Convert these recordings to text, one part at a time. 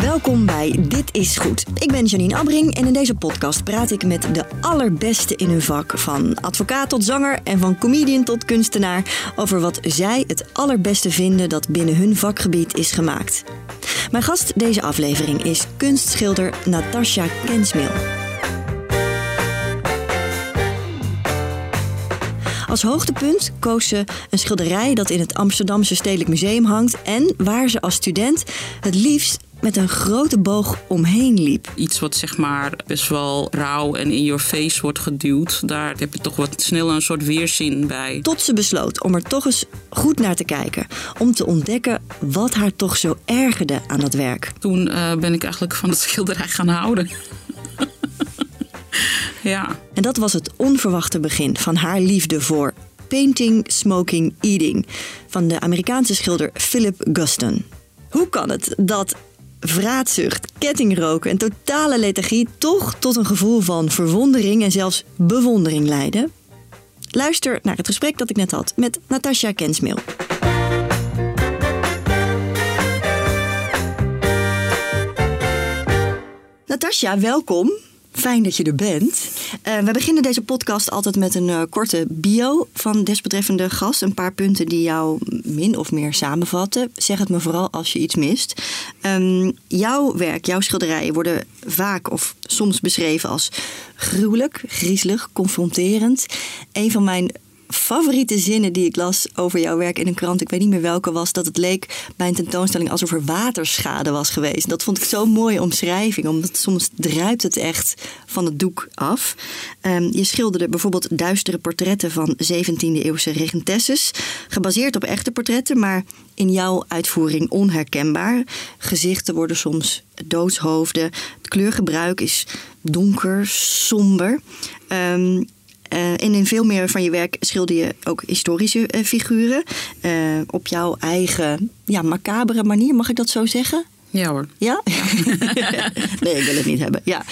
Welkom bij Dit is Goed. Ik ben Janine Abbring en in deze podcast praat ik met de allerbeste in hun vak. Van advocaat tot zanger en van comedian tot kunstenaar. Over wat zij het allerbeste vinden dat binnen hun vakgebied is gemaakt. Mijn gast deze aflevering is kunstschilder Natasja Kensmil. Als hoogtepunt koos ze een schilderij dat in het Amsterdamse Stedelijk Museum hangt en waar ze als student het liefst met een grote boog omheen liep. Iets wat zeg maar best wel rauw en in your face wordt geduwd. Daar heb je toch wat sneller een soort weerzin bij. Tot ze besloot om er toch eens goed naar te kijken. Om te ontdekken wat haar toch zo ergerde aan dat werk. Toen uh, ben ik eigenlijk van het schilderij gaan houden. ja. En dat was het onverwachte begin van haar liefde voor painting, smoking, eating van de Amerikaanse schilder Philip Guston. Hoe kan het dat vraatzucht, kettingroken en totale lethargie toch tot een gevoel van verwondering en zelfs bewondering leiden? Luister naar het gesprek dat ik net had met Natasja Kensmil. Natasja, welkom. Fijn dat je er bent. Uh, we beginnen deze podcast altijd met een uh, korte bio van desbetreffende gast. Een paar punten die jou min of meer samenvatten. Zeg het me vooral als je iets mist. Um, jouw werk, jouw schilderijen worden vaak of soms beschreven als gruwelijk, griezelig, confronterend. Een van mijn favoriete zinnen die ik las over jouw werk in een krant, ik weet niet meer welke was, dat het leek bij een tentoonstelling alsof er waterschade was geweest. Dat vond ik zo'n mooie omschrijving, omdat soms druipt het echt van het doek af. Um, je schilderde bijvoorbeeld duistere portretten van 17e-eeuwse regentesses, gebaseerd op echte portretten, maar in jouw uitvoering onherkenbaar. Gezichten worden soms doodshoofden. Het kleurgebruik is donker, somber. Um, uh, en in veel meer van je werk schilder je ook historische uh, figuren. Uh, op jouw eigen ja, macabere manier, mag ik dat zo zeggen? Ja hoor. Ja? nee, ik wil het niet hebben. Ja.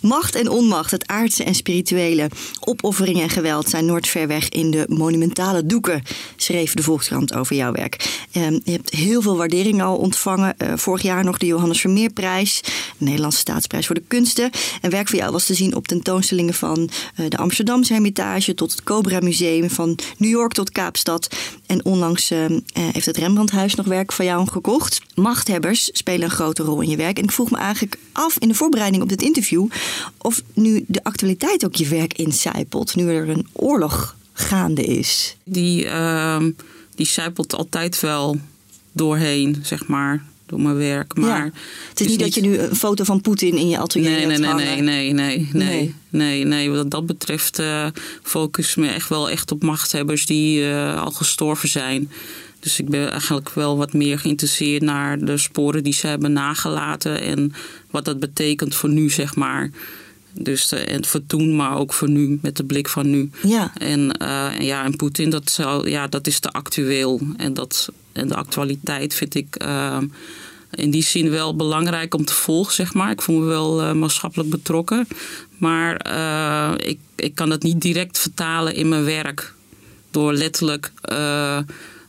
Macht en onmacht, het aardse en spirituele, opoffering en geweld zijn nooit ver weg in de monumentale doeken, schreef de Volkskrant over jouw werk. Um, je hebt heel veel waardering al ontvangen. Uh, vorig jaar nog de Johannes Vermeerprijs, de Nederlandse Staatsprijs voor de Kunsten. En werk voor jou was te zien op tentoonstellingen van uh, de Amsterdamse Hermitage tot het Cobra Museum, van New York tot Kaapstad. En onlangs uh, heeft het Rembrandthuis nog werk van jou gekocht. Machthebbers spelen een grote rol in je werk. En ik vroeg me eigenlijk af in de voorbereiding op dit interview of nu de actualiteit ook je werk incijpelt, nu er een oorlog gaande is. Die, uh, die zijpelt altijd wel doorheen, zeg maar door mijn werk. Maar ja. Het is niet dat je nu een foto van Poetin in je atelier nee, hebt nee, nee, nee, nee, nee, nee, nee, Wat dat betreft uh, focus me echt wel echt op machthebbers die uh, al gestorven zijn. Dus ik ben eigenlijk wel wat meer geïnteresseerd naar de sporen die ze hebben nagelaten en wat dat betekent voor nu, zeg maar. Dus uh, en voor toen, maar ook voor nu, met de blik van nu. Ja. En, uh, ja, en Poetin, dat, zou, ja, dat is te actueel. En, dat, en de actualiteit vind ik uh, in die zin wel belangrijk om te volgen, zeg maar. Ik voel me wel maatschappelijk betrokken. Maar ik, ik kan dat niet direct vertalen in mijn werk. Door letterlijk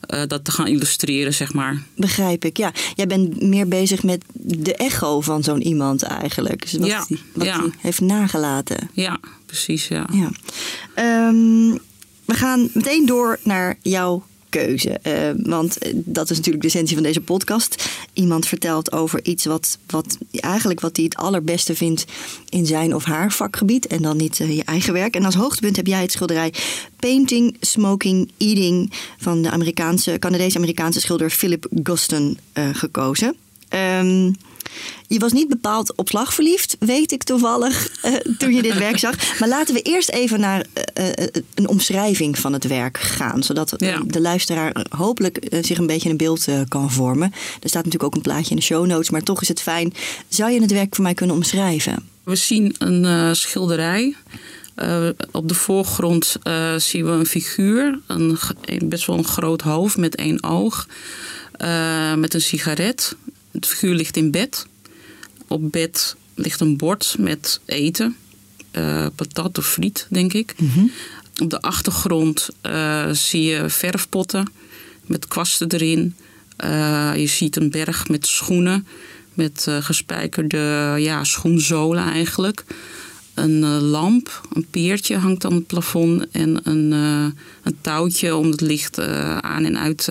uh, dat te gaan illustreren, zeg maar. Begrijp ik, ja. Jij bent meer bezig met de echo van zo'n iemand eigenlijk. Dus wat ja, die, wat ja. die heeft nagelaten. Ja, precies, ja. ja. Um, we gaan meteen door naar jouw keuze. Uh, want dat is natuurlijk de essentie van deze podcast. Iemand vertelt over iets wat, wat eigenlijk wat hij het allerbeste vindt in zijn of haar vakgebied. En dan niet uh, je eigen werk. En als hoogtepunt heb jij het schilderij Painting, Smoking, Eating van de Amerikaanse, Canadees-Amerikaanse schilder Philip Guston uh, gekozen. Um, je was niet bepaald op slag verliefd, weet ik toevallig, uh, toen je dit werk zag. Maar laten we eerst even naar uh, een omschrijving van het werk gaan. Zodat ja. de luisteraar hopelijk uh, zich een beetje een beeld kan vormen. Er staat natuurlijk ook een plaatje in de show notes, maar toch is het fijn. Zou je het werk voor mij kunnen omschrijven? We zien een schilderij. op de voorgrond zien we een figuur. Een, best wel een groot hoofd met één oog. met een sigaret. Het figuur ligt in bed. Op bed ligt een bord met eten. Uh, patat of friet, denk ik. Mhm. Mm -hmm. Op de achtergrond uh, zie je verfpotten met kwasten erin. Uh, je ziet een berg met schoenen met gespijkerde ja, schoenzolen eigenlijk. Een lamp, een peertje hangt aan het plafond en een, een touwtje om het licht aan en uit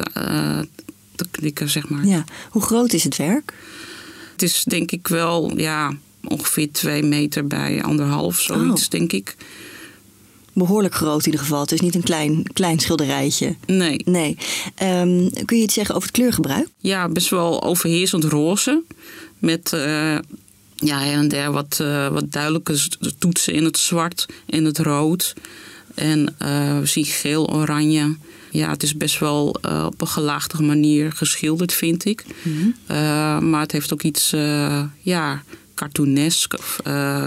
te klikken, zeg maar. Ja. Hoe groot is het werk? Het is denk ik wel ja, ongeveer twee meter bij anderhalf, zoiets oh. denk ik behoorlijk groot in ieder geval. Het is niet een klein, klein schilderijtje. Nee. nee. Um, kun je iets zeggen over het kleurgebruik? Ja, best wel overheersend roze. Met uh, ja, her en der wat, uh, wat duidelijke toetsen in het zwart en het rood. En uh, we zien geel-oranje. Ja, het is best wel op een gelaagde manier geschilderd, vind ik. Mm -hmm. maar het heeft ook iets ja, cartoonesk of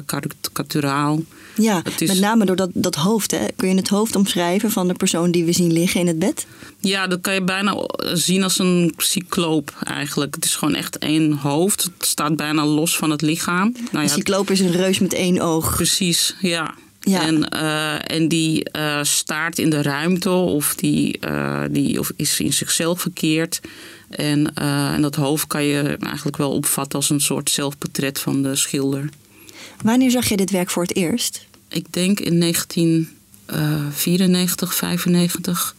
karikaturaal. Ja, met name door dat, dat hoofd. Hè? Kun je het hoofd omschrijven van de persoon die we zien liggen in het bed? Ja, dat kan je bijna zien als een cycloop eigenlijk. Het is gewoon echt één hoofd. Het staat bijna los van het lichaam. Nou ja, een cycloop is een reus met één oog. Precies, ja. Ja. En, uh, en die uh, staart in de ruimte of die, uh, die of is in zichzelf verkeerd. En, en dat hoofd kan je eigenlijk wel opvatten als een soort zelfportret van de schilder. Wanneer zag je dit werk voor het eerst? Ik denk in 1994, 95.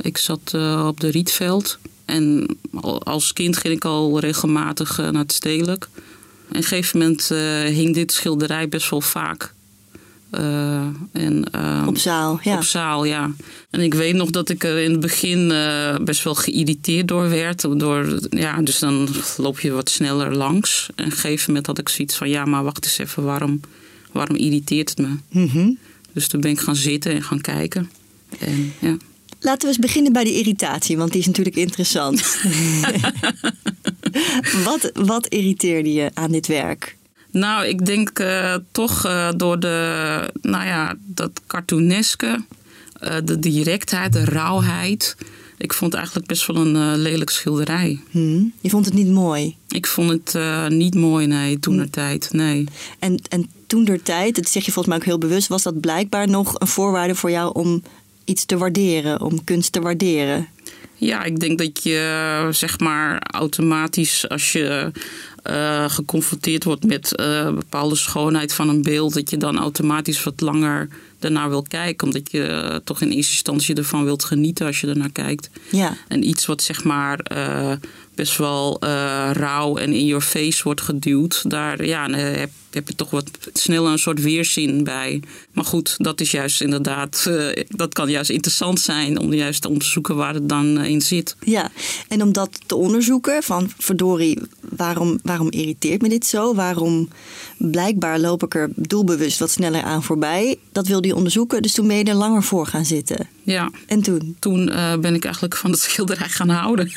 Ik zat op de Rietveld. En als kind ging ik al regelmatig naar het stedelijk. En op een gegeven moment hing dit schilderij best wel vaak. En, op zaal, ja. Op zaal, ja. En ik weet nog dat ik er in het begin best wel geïrriteerd door werd. Door, ja, dus dan loop je wat sneller langs. En op een gegeven moment had ik zoiets van... ja, maar wacht eens even, waarom waarom irriteert het me? Mm Dus toen ben ik gaan zitten en gaan kijken. En, ja. Laten we eens beginnen bij die irritatie, want die is natuurlijk interessant. wat, wat irriteerde je aan dit werk? Nou, ik denk uh, toch uh, door de, nou ja, dat cartooneske, uh, de directheid, de rauwheid. Ik vond het eigenlijk best wel een lelijk schilderij. Hmm. Je vond het niet mooi? Ik vond het niet mooi, nee, toen de tijd, nee. En, en toen der tijd, dat zeg je volgens mij ook heel bewust, was dat blijkbaar nog een voorwaarde voor jou om iets te waarderen, om kunst te waarderen? Ja, ik denk dat je zeg maar automatisch als je uh, geconfronteerd wordt met uh, bepaalde schoonheid van een beeld, dat je dan automatisch wat langer daarnaar wil kijken. Omdat je uh, toch in eerste instantie ervan wilt genieten als je ernaar kijkt. Ja. En iets wat zeg maar best wel rauw en in your face wordt geduwd, daar ja, heb heb je toch wat sneller een soort weerzin bij. Maar goed, dat is juist inderdaad, uh, dat kan juist interessant zijn om juist te onderzoeken waar het dan uh, in zit. Ja, en om dat te onderzoeken, van verdorie, waarom, waarom irriteert me dit zo? Waarom blijkbaar loop ik er doelbewust wat sneller aan voorbij? Dat wilde je onderzoeken, dus toen ben je er langer voor gaan zitten. Ja. En toen? Toen uh, ben ik eigenlijk van het schilderij gaan houden.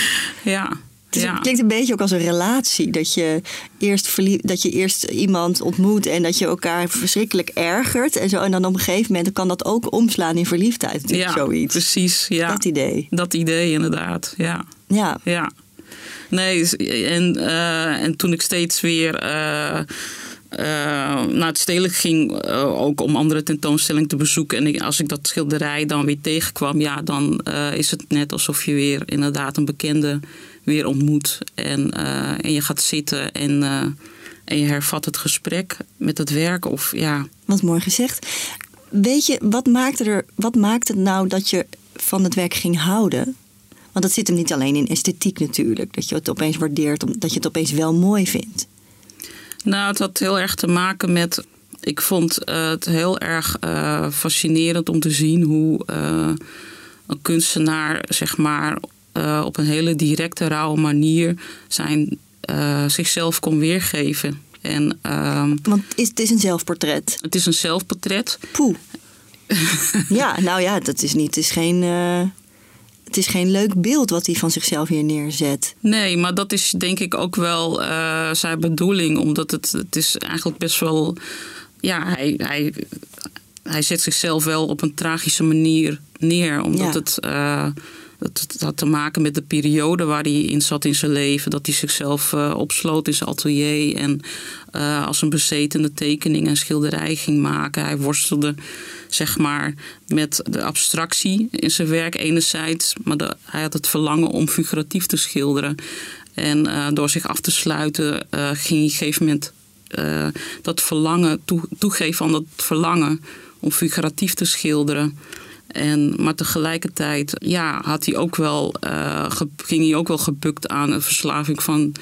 ja. Dus het klinkt een beetje ook als een relatie. Dat je, eerst dat je eerst iemand ontmoet en dat je elkaar verschrikkelijk ergert. En, zo. en dan op een gegeven moment kan dat ook omslaan in verliefdheid. Ja, zoiets. precies. Ja. Dat idee. Dat idee, inderdaad. Ja. Ja. ja. Nee, en, uh, en toen ik steeds weer. Uh, uh, naar het stedelijk ging, uh, ook om andere tentoonstellingen te bezoeken. En als ik dat schilderij dan weer tegenkwam, ja, dan uh, is het net alsof je weer inderdaad een bekende weer ontmoet. En, en je gaat zitten en, en je hervat het gesprek met het werk. Of, ja. Wat mooi gezegd. Weet je, wat maakte, er, wat maakte het nou dat je van het werk ging houden? Want dat zit hem niet alleen in esthetiek natuurlijk. Dat je het opeens waardeert, dat je het opeens wel mooi vindt. Nou, het had heel erg te maken met. Ik vond uh, het heel erg uh, fascinerend om te zien hoe uh, een kunstenaar, zeg maar, uh, op een hele directe, rauwe manier zijn, zichzelf kon weergeven. En, uh, Want is, het is een zelfportret? Het is een zelfportret. Poeh. ja, nou ja, dat is niet. Het is geen. Het is geen leuk beeld wat hij van zichzelf hier neerzet. Nee, maar dat is denk ik ook wel uh, zijn bedoeling. Omdat het, het is eigenlijk best wel. Ja, hij, hij, hij zet zichzelf wel op een tragische manier neer. Omdat ja. het. Uh, het had te maken met de periode waar hij in zat in zijn leven. Dat hij zichzelf uh, opsloot in zijn atelier. En uh, als een bezetende tekening en schilderij ging maken. Hij worstelde zeg maar met de abstractie in zijn werk enerzijds. Maar hij had het verlangen om figuratief te schilderen. En uh, door zich af te sluiten ging hij op een gegeven moment dat verlangen toe, toegeven aan dat verlangen om figuratief te schilderen. En, maar tegelijkertijd ja, had hij ook wel, ge, ging hij ook wel gebukt aan een verslaving van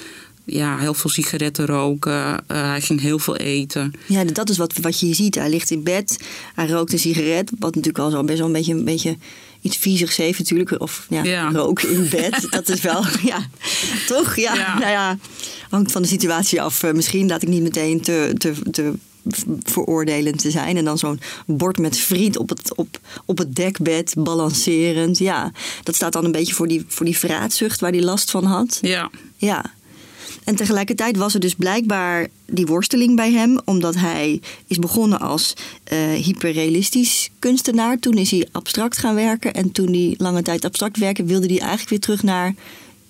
ja, heel veel sigaretten roken. hij ging heel veel eten. Ja, dat is wat, wat je hier ziet. Hij ligt in bed, hij rookt een sigaret. Wat natuurlijk al zo best wel een beetje, een beetje iets viezigs heeft natuurlijk. Of ja, Ja. roken in bed. dat is wel, ja, toch? Ja, Ja. nou ja, hangt van de situatie af. Eh, misschien laat ik niet meteen te, te, te veroordelend te zijn. En dan zo'n bord met friet op het, op, op het dekbed, balancerend. Ja, dat staat dan een beetje voor die, voor die vraatzucht waar hij last van had. Ja, Ja. En tegelijkertijd was er dus blijkbaar die worsteling bij hem, omdat hij is begonnen als eh, hyperrealistisch kunstenaar. Toen is hij abstract gaan werken. En toen hij lange tijd abstract werkte, wilde hij eigenlijk weer terug naar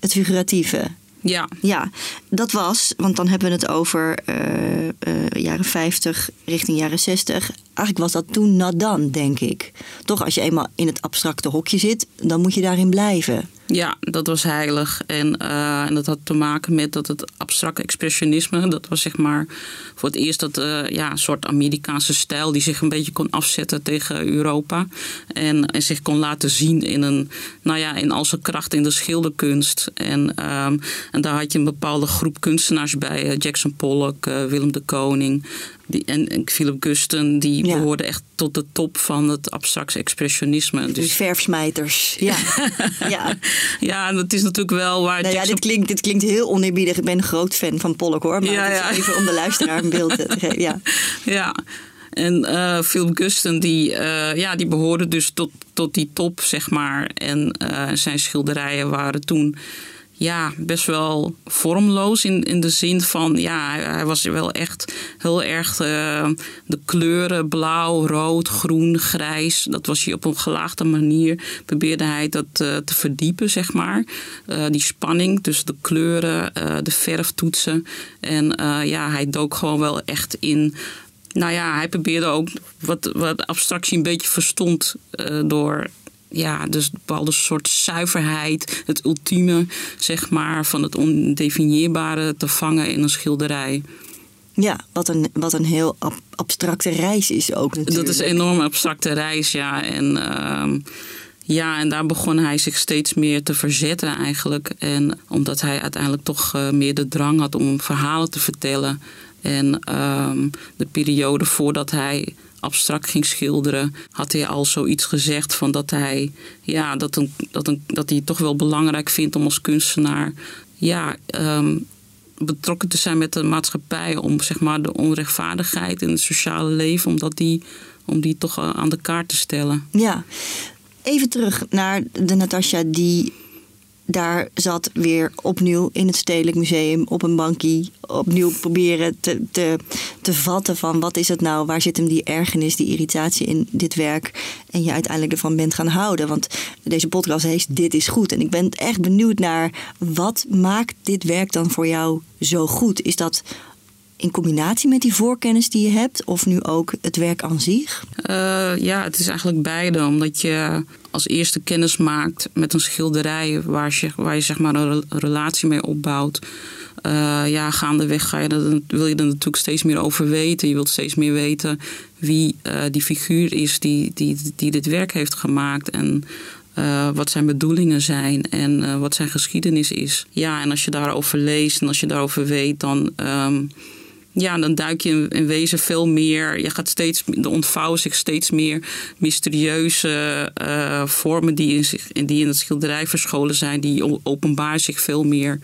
het figuratieve. Ja, Ja, dat was, want dan hebben we het over eh, eh, jaren 50 richting jaren 60. Eigenlijk was dat toen nadan, denk ik. Toch, als je eenmaal in het abstracte hokje zit, dan moet je daarin blijven. Ja, dat was heilig. En, eh, en dat had te maken met dat het abstracte expressionisme, dat was zeg maar voor het eerst dat eh, ja, een soort Amerikaanse stijl die zich een beetje kon afzetten tegen Europa. En, en zich kon laten zien in, een, nou ja, in al zijn kracht in de schilderkunst. En, ehm, en daar had je een bepaalde groep kunstenaars bij, eh, Jackson Pollock, Willem de Koning. Die, en, en Philip Gusten, die Ja. behoorden echt tot de top van het abstracte expressionisme. Dus Dus verfsmijters. Ja, ja. ja, en dat is natuurlijk wel waar Nou ja, dit klinkt, dit klinkt heel oneerbiedig. Ik ben een groot fan van Pollock hoor. Maar Ja, ja. even om de luisteraar een beeld te geven. Ja. Ja. En eh Philip Gusten, die, eh, ja, die behoorde dus tot, tot die top, zeg maar. En eh, zijn schilderijen waren toen ja, best wel vormloos in, in de zin van... ja, hij, was wel echt heel erg eh, de kleuren blauw, rood, groen, grijs... dat was hij op een gelaagde manier, probeerde hij dat eh, te verdiepen, zeg maar. Eh, die spanning tussen de kleuren, de verftoetsen. En ja, hij dook gewoon wel echt in... Nou ja, hij probeerde ook wat, wat abstractie een beetje verstond door ja, dus een bepaalde soort zuiverheid, het ultieme, zeg maar, van het ondefinieerbare te vangen in een schilderij. Ja, wat een, wat een heel ab- abstracte reis is ook natuurlijk. Dat is een enorm abstracte reis, ja. En, ehm, ja, en daar begon hij zich steeds meer te verzetten eigenlijk. En omdat hij uiteindelijk toch eh, meer de drang had om verhalen te vertellen. En ehm, de periode voordat hij abstract ging schilderen, had hij al zoiets gezegd van dat hij, ja, dat, een, dat, een, dat hij het toch wel belangrijk vindt om als kunstenaar ja, ehm, betrokken te zijn met de maatschappij. Om zeg maar de onrechtvaardigheid in het sociale leven, om, dat die, om die toch eh, aan de kaart te stellen. Ja. Even terug naar de Natasja die daar zat weer opnieuw in het Stedelijk Museum op een bankie. Opnieuw proberen te, te, te vatten van wat is het nou? Waar zit hem die ergernis, die irritatie in dit werk? En je uiteindelijk ervan bent gaan houden. Want deze podcast heet Dit is goed. En ik ben echt benieuwd naar wat maakt dit werk dan voor jou zo goed? Is dat in combinatie met die voorkennis die je hebt? Of nu ook het werk aan zich? Eh, ja, het is eigenlijk beide. Omdat je als eerste kennis maakt met een schilderij waar je, waar je zeg maar een re- relatie mee opbouwt. Eh, ja, gaandeweg ga je er, wil je er natuurlijk steeds meer over weten. Je wilt steeds meer weten wie eh, die figuur is die, die, die dit werk heeft gemaakt. En wat zijn bedoelingen zijn en wat zijn geschiedenis is. Ja, en als je daarover leest en als je daarover weet, dan. ehm, ja, dan duik je in, wezen veel meer. Je gaat steeds, er ontvouwen zich steeds meer mysterieuze eh, vormen die in, zich, die in het schilderij verscholen zijn. Die openbaar zich veel meer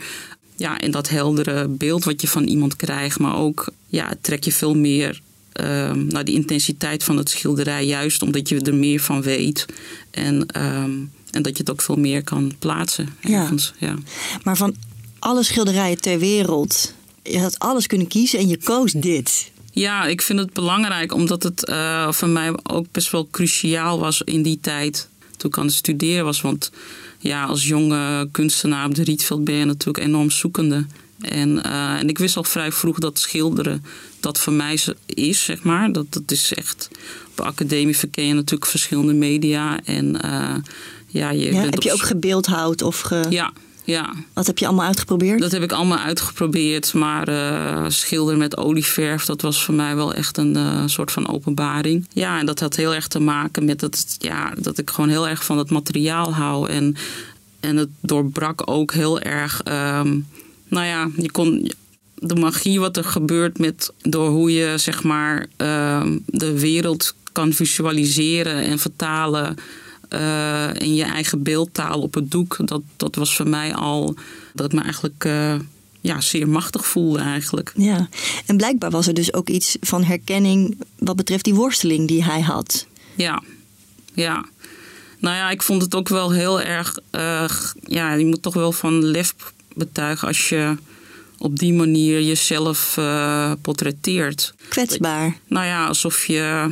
ja, in dat heldere beeld wat je van iemand krijgt. Maar ook ja, trek je veel meer ehm, naar die intensiteit van het schilderij. Juist omdat je er meer van weet. En, ehm, en dat je het ook veel meer kan plaatsen Ja. Ja. Maar van alle schilderijen ter wereld, je had alles kunnen kiezen en je koos dit. Ja, ik vind het belangrijk omdat het eh, voor mij ook best wel cruciaal was in die tijd toen ik aan het studeren was. Want ja, als jonge kunstenaar op de Rietveld ben je natuurlijk enorm zoekende. En, eh, en ik wist al vrij vroeg dat schilderen dat voor mij is, zeg maar. Dat, dat is echt... Op de academie verken je natuurlijk verschillende media. En eh, ja, je Ja, bent heb op je ook gebeeldhouwd of ge... Ja, ja. Wat heb je allemaal uitgeprobeerd? Dat heb ik allemaal uitgeprobeerd. Maar uh, schilderen met olieverf, dat was voor mij wel echt een uh, soort van openbaring. Ja, en dat had heel erg te maken met dat, ja, dat ik gewoon heel erg van het materiaal hou. En, en het doorbrak ook heel erg. Um, nou ja, je kon de magie wat er gebeurt met, door hoe je zeg maar uh, de wereld kan visualiseren en vertalen uh, in je eigen beeldtaal op het doek. Dat, dat was voor mij al dat me eigenlijk uh, ja, zeer machtig voelde eigenlijk. Ja, en blijkbaar was er dus ook iets van herkenning wat betreft die worsteling die hij had. Ja, ja. Nou ja, ik vond het ook wel heel erg. Uh, ja, je moet toch wel van lef betuigen als je op die manier jezelf uh, portretteert. Kwetsbaar. Nou ja, alsof je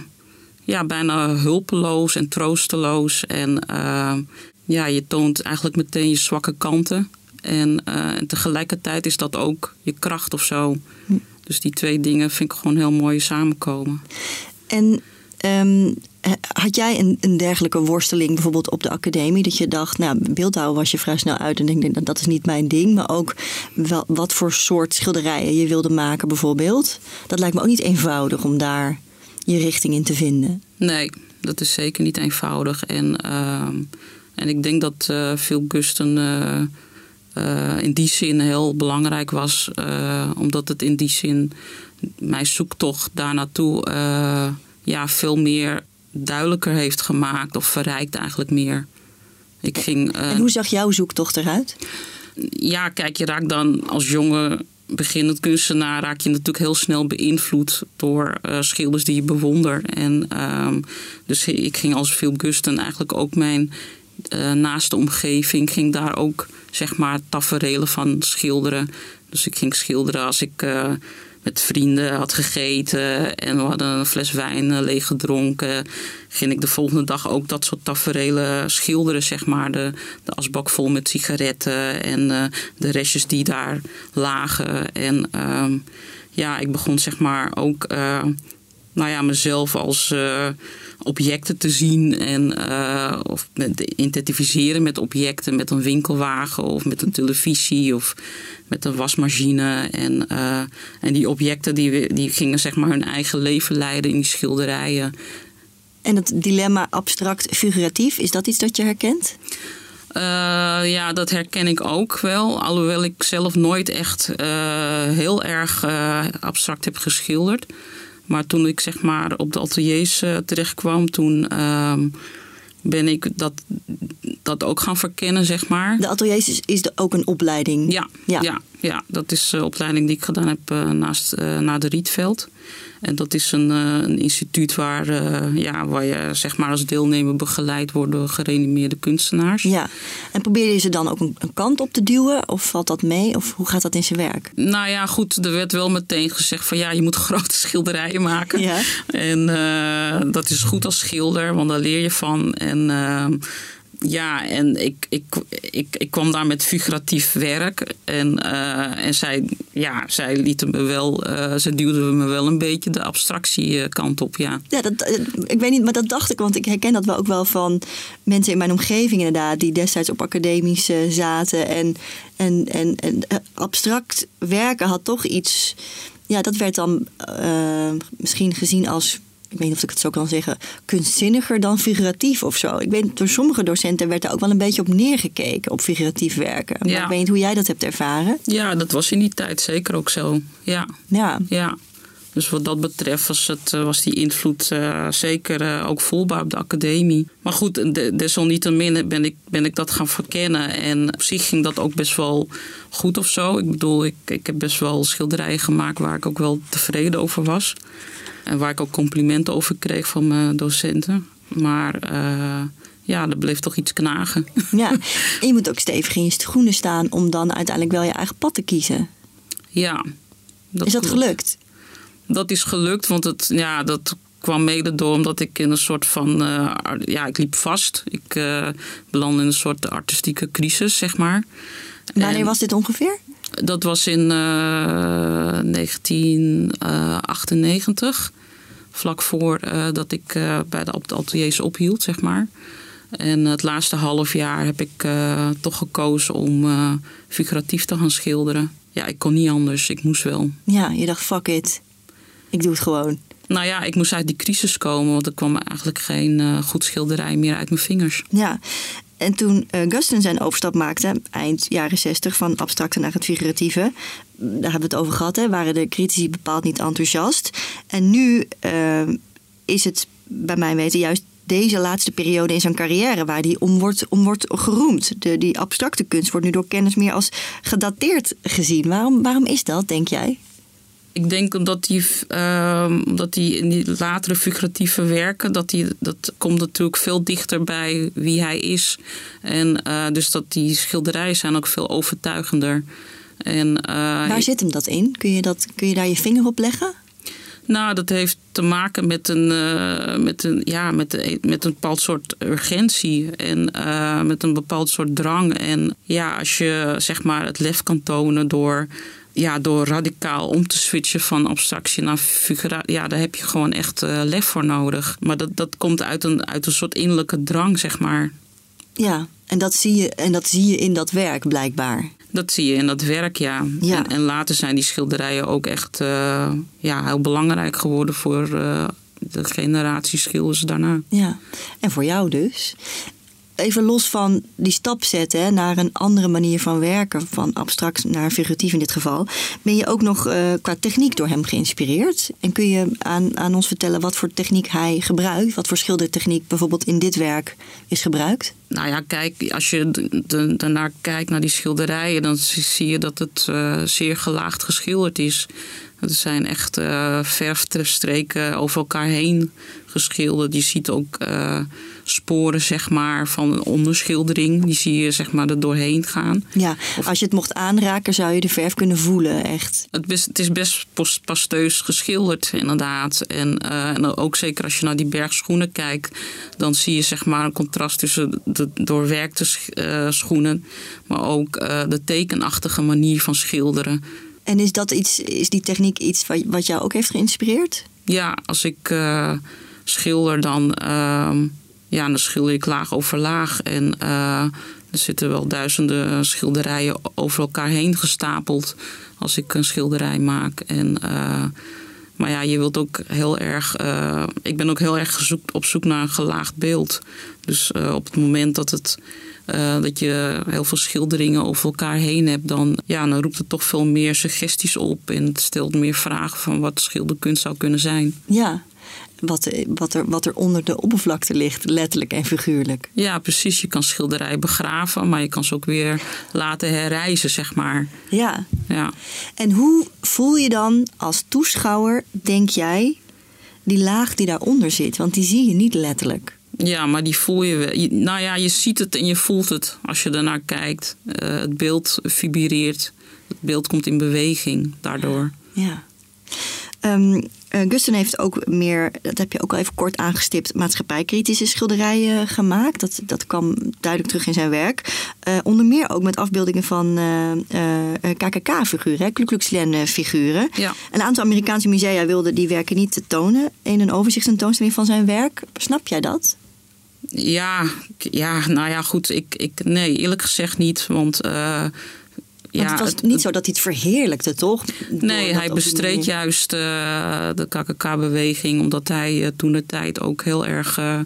ja, bijna hulpeloos en troosteloos. En uh, ja, je toont eigenlijk meteen je zwakke kanten. En, uh, en, tegelijkertijd is dat ook je kracht of zo. Hm. Dus die twee dingen vind ik gewoon heel mooi samenkomen. En um, had jij een, een, dergelijke worsteling bijvoorbeeld op de academie? Dat je dacht, nou, beeldhouwen was je vrij snel uit en denk, dat is niet mijn ding. Maar ook wel, wat voor soort schilderijen je wilde maken bijvoorbeeld. Dat lijkt me ook niet eenvoudig om daar je richting in te vinden. Nee, dat is zeker niet eenvoudig. En, uh, en ik denk dat uh, Phil Gusten uh, uh, in die zin heel belangrijk was. omdat het in die zin mijn zoektocht daar naartoe ja, veel meer duidelijker heeft gemaakt. Of verrijkt eigenlijk meer. Ik ging, en hoe zag jouw zoektocht eruit? Ja, kijk, je raakt dan als jonge beginnend kunstenaar raak je natuurlijk heel snel beïnvloed door uh, schilders die je bewondert. En um, dus ik ging als Gusten eigenlijk ook mijn uh, naaste omgeving ging daar ook zeg maar taferelen van schilderen. Dus ik ging schilderen als ik uh, met vrienden had gegeten en we hadden een fles wijn leeg gedronken. Ging ik de volgende dag ook dat soort taferelen schilderen, zeg maar. De, de asbak vol met sigaretten en uh, de restjes die daar lagen. En uh, ja, ik begon zeg maar ook uh, nou ja, mezelf als uh, objecten te zien en uh, of met, identificeren met objecten, met een winkelwagen of met een televisie of met een wasmachine. En, uh, en die objecten die, die gingen zeg maar hun eigen leven leiden in die schilderijen. En het dilemma abstract-figuratief, is dat iets dat je herkent? Uh, ja, dat herken ik ook wel. Alhoewel ik zelf nooit echt uh, heel erg uh, abstract heb geschilderd. Maar toen ik zeg maar op de ateliers terechtkwam, toen ehm, ben ik dat, dat ook gaan verkennen, zeg maar. De ateliers is, is ook een opleiding? Ja, ja. ja, ja dat is de opleiding die ik gedaan heb naast, na de Rietveld. En dat is een, een instituut waar, ja, waar je zeg maar als deelnemer begeleid wordt door gerenommeerde kunstenaars. Ja, en probeer je ze dan ook een, een, kant op te duwen? Of valt dat mee? Of hoe gaat dat in zijn werk? Nou ja, goed, er werd wel meteen gezegd van ja, je moet grote schilderijen maken. Ja. En uh, dat is goed als schilder, want daar leer je van. En ja, en ik, ik, ik, ik kwam daar met figuratief werk. En, uh, en zij, ja, zij lieten me wel, uh, ze duwden me wel een beetje de abstractiekant op, ja. Ja, dat, eh, ik weet niet, maar dat dacht ik, want ik herken dat wel ook wel van mensen in mijn omgeving inderdaad, die destijds op academies zaten. En, en, en, en abstract werken had toch iets, ja, dat werd dan misschien gezien als ik weet niet of ik het zo kan zeggen, kunstzinniger dan figuratief of zo. Ik weet, door sommige docenten werd er ook wel een beetje op neergekeken, op figuratief werken. Maar ik weet niet hoe jij dat hebt ervaren. Ja, dat was in die tijd zeker ook zo. Ja. Ja. ja. Dus wat dat betreft was, het, eh, was die invloed uh, zeker uh, ook voelbaar op de academie. Maar goed, de, desalniettemin ben ik, ben ik dat gaan verkennen. En op zich ging dat ook best wel goed of zo. Ik bedoel, ik, ik heb best wel schilderijen gemaakt waar ik ook wel tevreden over was. En waar ik ook complimenten over kreeg van mijn docenten. Maar uh, ja, er bleef toch iets knagen. Ja, en je moet ook stevig in je schoenen staan om dan uiteindelijk wel je eigen pad te kiezen. Ja. Dat is dat gelukt? Dat is gelukt, want het, ja, dat kwam mede door omdat ik in een soort van. Uh, ja, ik liep vast. Ik uh, belandde in een soort artistieke crisis, zeg maar. Wanneer en, was dit ongeveer? Dat was in uh, 1998. Vlak voor dat ik bij de, op de ateliers ophield, zeg maar. En het laatste half jaar heb ik toch gekozen om figuratief te gaan schilderen. Ja, ik kon niet anders. Ik moest wel. Ja, je dacht, fuck it. Ik doe het gewoon. Nou ja, ik moest uit die crisis komen, want er kwam eigenlijk geen uh, goed schilderij meer uit mijn vingers. Ja, en toen uh, Guston zijn overstap maakte, eind jaren 60, van abstracte naar het figuratieve, daar hebben we het over gehad, hè, waren de critici bepaald niet enthousiast. En nu uh, is het bij mij weten juist deze laatste periode in zijn carrière waar hij om wordt, om wordt geroemd. De, die abstracte kunst wordt nu door kennis meer als gedateerd gezien. Waarom, waarom is dat, denk jij? Ik denk omdat hij, uh, omdat hij in die latere figuratieve werken, dat, hij, dat komt natuurlijk veel dichter bij wie hij is. En uh, dus dat die schilderijen zijn ook veel overtuigender. En, uh, Waar zit hem dat in? Kun je, dat, kun je daar je vinger op leggen? Nou, dat heeft te maken met een, uh, met een, ja, met, een, met een bepaald soort urgentie en uh, met een bepaald soort drang. En ja, als je zeg maar het lef kan tonen door, ja, door radicaal om te switchen van abstractie naar figuratie, ja, daar heb je gewoon echt uh, lef voor nodig. Maar dat, dat komt uit een, uit een soort innerlijke drang, zeg maar. Ja, en dat zie je, en dat zie je in dat werk blijkbaar. Dat zie je in dat werk, ja. Ja. En, en later zijn die schilderijen ook echt uh, ja, heel belangrijk geworden voor uh, de generatie schilders daarna. Ja, en voor jou dus. Even los van die stap zetten naar een andere manier van werken, van abstract naar figuratief in dit geval, ben je ook nog uh, qua techniek door hem geïnspireerd? En kun je aan, aan ons vertellen wat voor techniek hij gebruikt? Wat voor schildertechniek bijvoorbeeld in dit werk is gebruikt? Nou ja, kijk, als je daarnaar kijkt naar die schilderijen, dan zie je dat het uh, zeer gelaagd geschilderd is. Het zijn echt uh, verfstreken over elkaar heen geschilderd. Je ziet ook uh, sporen zeg maar, van een onderschildering. Die zie je zeg maar, er doorheen gaan. Ja, of, als je het mocht aanraken zou je de verf kunnen voelen, echt. Het, best, het is best pasteus geschilderd, inderdaad. En, uh, en ook zeker als je naar die bergschoenen kijkt... dan zie je zeg maar, een contrast tussen de doorwerkte schoenen... maar ook de tekenachtige manier van schilderen... En is, dat iets, is die techniek iets wat, jou ook heeft geïnspireerd? Ja, als ik uh, schilder, dan, uh, ja, dan schilder ik laag over laag. En uh, er zitten wel duizenden schilderijen over elkaar heen gestapeld als ik een schilderij maak. En, uh, maar ja, je wilt ook heel erg. Ik ben ook heel erg op zoek naar een gelaagd beeld. Dus op het moment dat het. Uh, dat je heel veel schilderingen over elkaar heen hebt, dan, ja, dan roept het toch veel meer suggesties op. En het stelt meer vragen van wat schilderkunst zou kunnen zijn. Ja, wat, wat, er, wat er onder de oppervlakte ligt, letterlijk en figuurlijk. Ja, precies. Je kan schilderijen begraven, maar je kan ze ook weer laten herreizen, zeg maar. Ja. ja. En hoe voel je dan als toeschouwer, denk jij, die laag die daaronder zit? Want die zie je niet letterlijk. Ja, maar die voel je wel. Nou ja, je ziet het en je voelt het als je ernaar kijkt. Uh, het beeld vibreert. Het beeld komt in beweging daardoor. Ja. Um, Gusten heeft ook meer, dat heb je ook al even kort aangestipt, maatschappijkritische schilderijen gemaakt. Dat, dat kwam duidelijk terug in zijn werk. Uh, onder meer ook met afbeeldingen van KKK-figuren, Ku Klux Klan-figuren. Ja. Een aantal Amerikaanse musea wilden die werken niet tonen in een overzichtstentoonstelling van zijn werk. Snap jij dat? Ja, ja, nou ja, goed. Ik, ik, nee, eerlijk gezegd niet. Want. Uh, Want het was het, niet zo dat hij het verheerlijkte, toch? Nee, hij bestreed juist uh, de KKK-beweging, omdat hij uh, toen de tijd ook heel erg uh,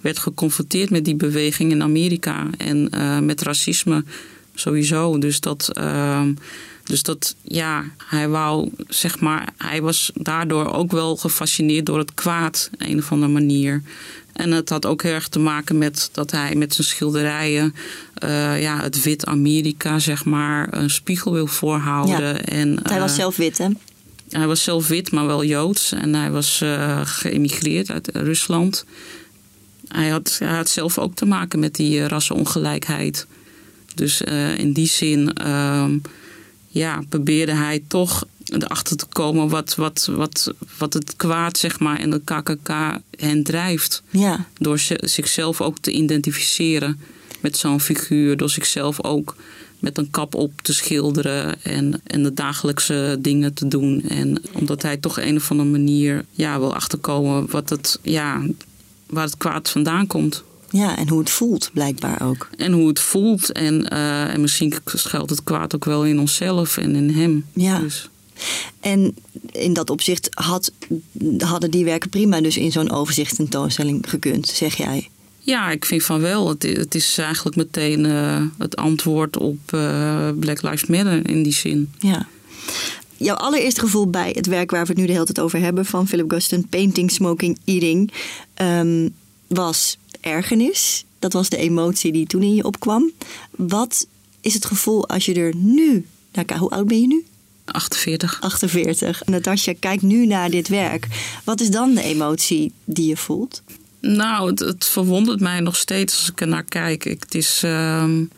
werd geconfronteerd met die beweging in Amerika en met racisme sowieso. Dus dat, ehm, dus dat, ja, hij wou, zeg maar, hij was daardoor ook wel gefascineerd door het kwaad, op een of andere manier. En het had ook heel erg te maken met dat hij met zijn schilderijen uh, ja, het wit Amerika, zeg maar, een spiegel wil voorhouden. Ja. En, uh, Hij was zelf wit, hè? Hij was zelf wit, maar wel joods. En hij was uh, geëmigreerd uit Rusland. Hij had, hij had zelf ook te maken met die rassenongelijkheid. Dus in die zin ja, probeerde hij toch erachter te komen wat, wat, wat, wat het kwaad zeg maar, in de KKK hen drijft. Ja. Door zichzelf ook te identificeren met zo'n figuur. Door zichzelf ook met een kap op te schilderen en, en de dagelijkse dingen te doen. En omdat hij toch een of andere manier ja, wil achterkomen wat het, ja, waar het kwaad vandaan komt. Ja, en hoe het voelt blijkbaar ook. En hoe het voelt. En, uh, en misschien schuilt het kwaad ook wel in onszelf en in hem. Ja. Dus. En in dat opzicht had, hadden die werken prima dus in zo'n overzichtstentoonstelling gekund, zeg jij? Ja, ik vind van wel. Het, het is eigenlijk meteen uh, het antwoord op uh, Black Lives Matter in die zin. Ja. Jouw allereerste gevoel bij het werk waar we het nu de hele tijd over hebben van Philip Guston, Painting, Smoking, Eating, um, was ergernis. Dat was de emotie die toen in je opkwam. Wat is het gevoel als je er nu naar kijkt? Hoe oud ben je nu? 48. 48. Natasja, kijk nu naar dit werk. Wat is dan de emotie die je voelt? Nou, het, het verwondert mij nog steeds als ik er naar kijk. het is, uh,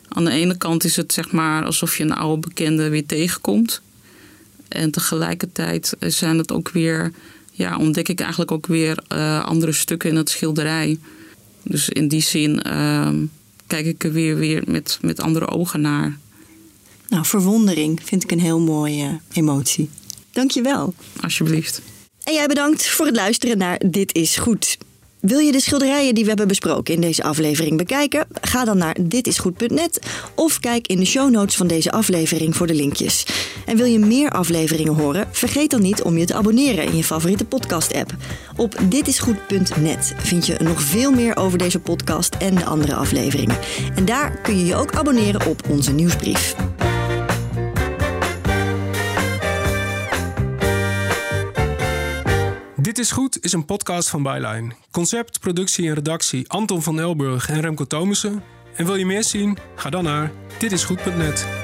aan de ene kant is het zeg maar alsof je een oude bekende weer tegenkomt. En tegelijkertijd zijn het ook weer, ja, ontdek ik eigenlijk ook weer uh, andere stukken in het schilderij. Dus in die zin uh, kijk ik er weer, weer met, met andere ogen naar. Nou, verwondering vind ik een heel mooie emotie. Dank je wel. Alsjeblieft. En jij bedankt voor het luisteren naar Dit is Goed. Wil je de schilderijen die we hebben besproken in deze aflevering bekijken? Ga dan naar ditisgoed.net of kijk in de show notes van deze aflevering voor de linkjes. En wil je meer afleveringen horen? Vergeet dan niet om je te abonneren in je favoriete podcast-app. Op ditisgoed.net vind je nog veel meer over deze podcast en de andere afleveringen. En daar kun je je ook abonneren op onze nieuwsbrief. Dit is Goed is een podcast van Byline. Concept, productie en redactie Anton van Elburg en Remco Thomussen. En wil je meer zien? Ga dan naar ditisgoed.net.